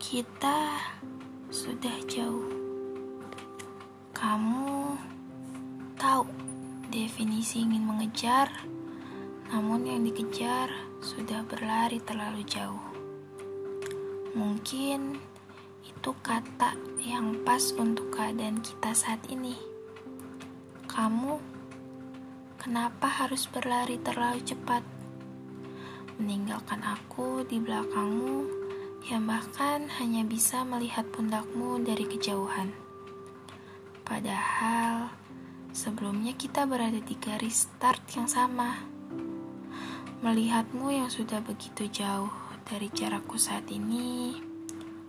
Kita sudah jauh. Kamu tahu definisi ingin mengejar, namun yang dikejar sudah berlari terlalu jauh. Mungkin itu kata yang pas untuk keadaan kita saat ini. Kamu kenapa harus berlari terlalu cepat? Meninggalkan aku di belakangmu yang bahkan hanya bisa melihat pundakmu dari kejauhan. Padahal sebelumnya kita berada di garis start yang sama. Melihatmu yang sudah begitu jauh dari jarakku saat ini,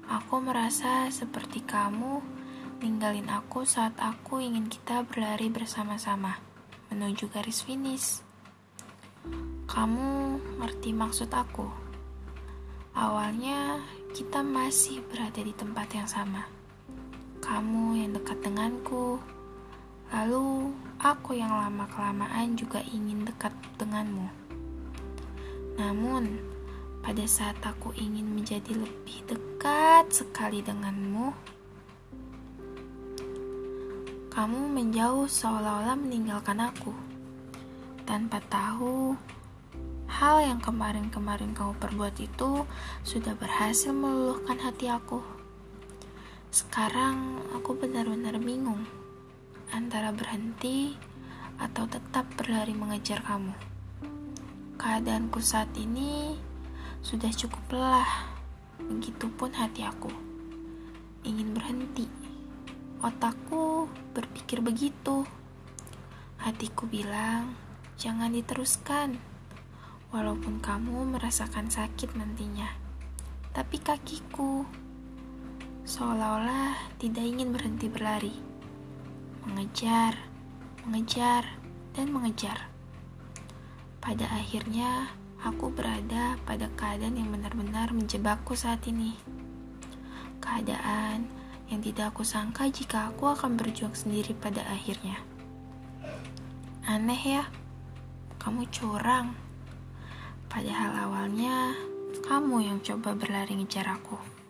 aku merasa seperti kamu ninggalin aku saat aku ingin kita berlari bersama-sama menuju garis finish. Kamu ngerti maksud aku? Awalnya kita masih berada di tempat yang sama. Kamu yang dekat denganku, lalu aku yang lama-kelamaan juga ingin dekat denganmu. Namun, pada saat aku ingin menjadi lebih dekat sekali denganmu, kamu menjauh seolah-olah meninggalkan aku tanpa tahu hal yang kemarin-kemarin kamu perbuat itu sudah berhasil meluluhkan hati aku. Sekarang aku benar-benar bingung antara berhenti atau tetap berlari mengejar kamu. Keadaanku saat ini sudah cukup lelah, begitupun hati aku. Ingin berhenti. Otakku berpikir begitu. Hatiku bilang, jangan diteruskan walaupun kamu merasakan sakit nantinya. Tapi kakiku seolah-olah tidak ingin berhenti berlari, mengejar, mengejar, dan mengejar. Pada akhirnya, aku berada pada keadaan yang benar-benar menjebakku saat ini. Keadaan yang tidak aku sangka jika aku akan berjuang sendiri pada akhirnya. Aneh ya, kamu curang. Padahal awalnya kamu yang coba berlari ngejar aku.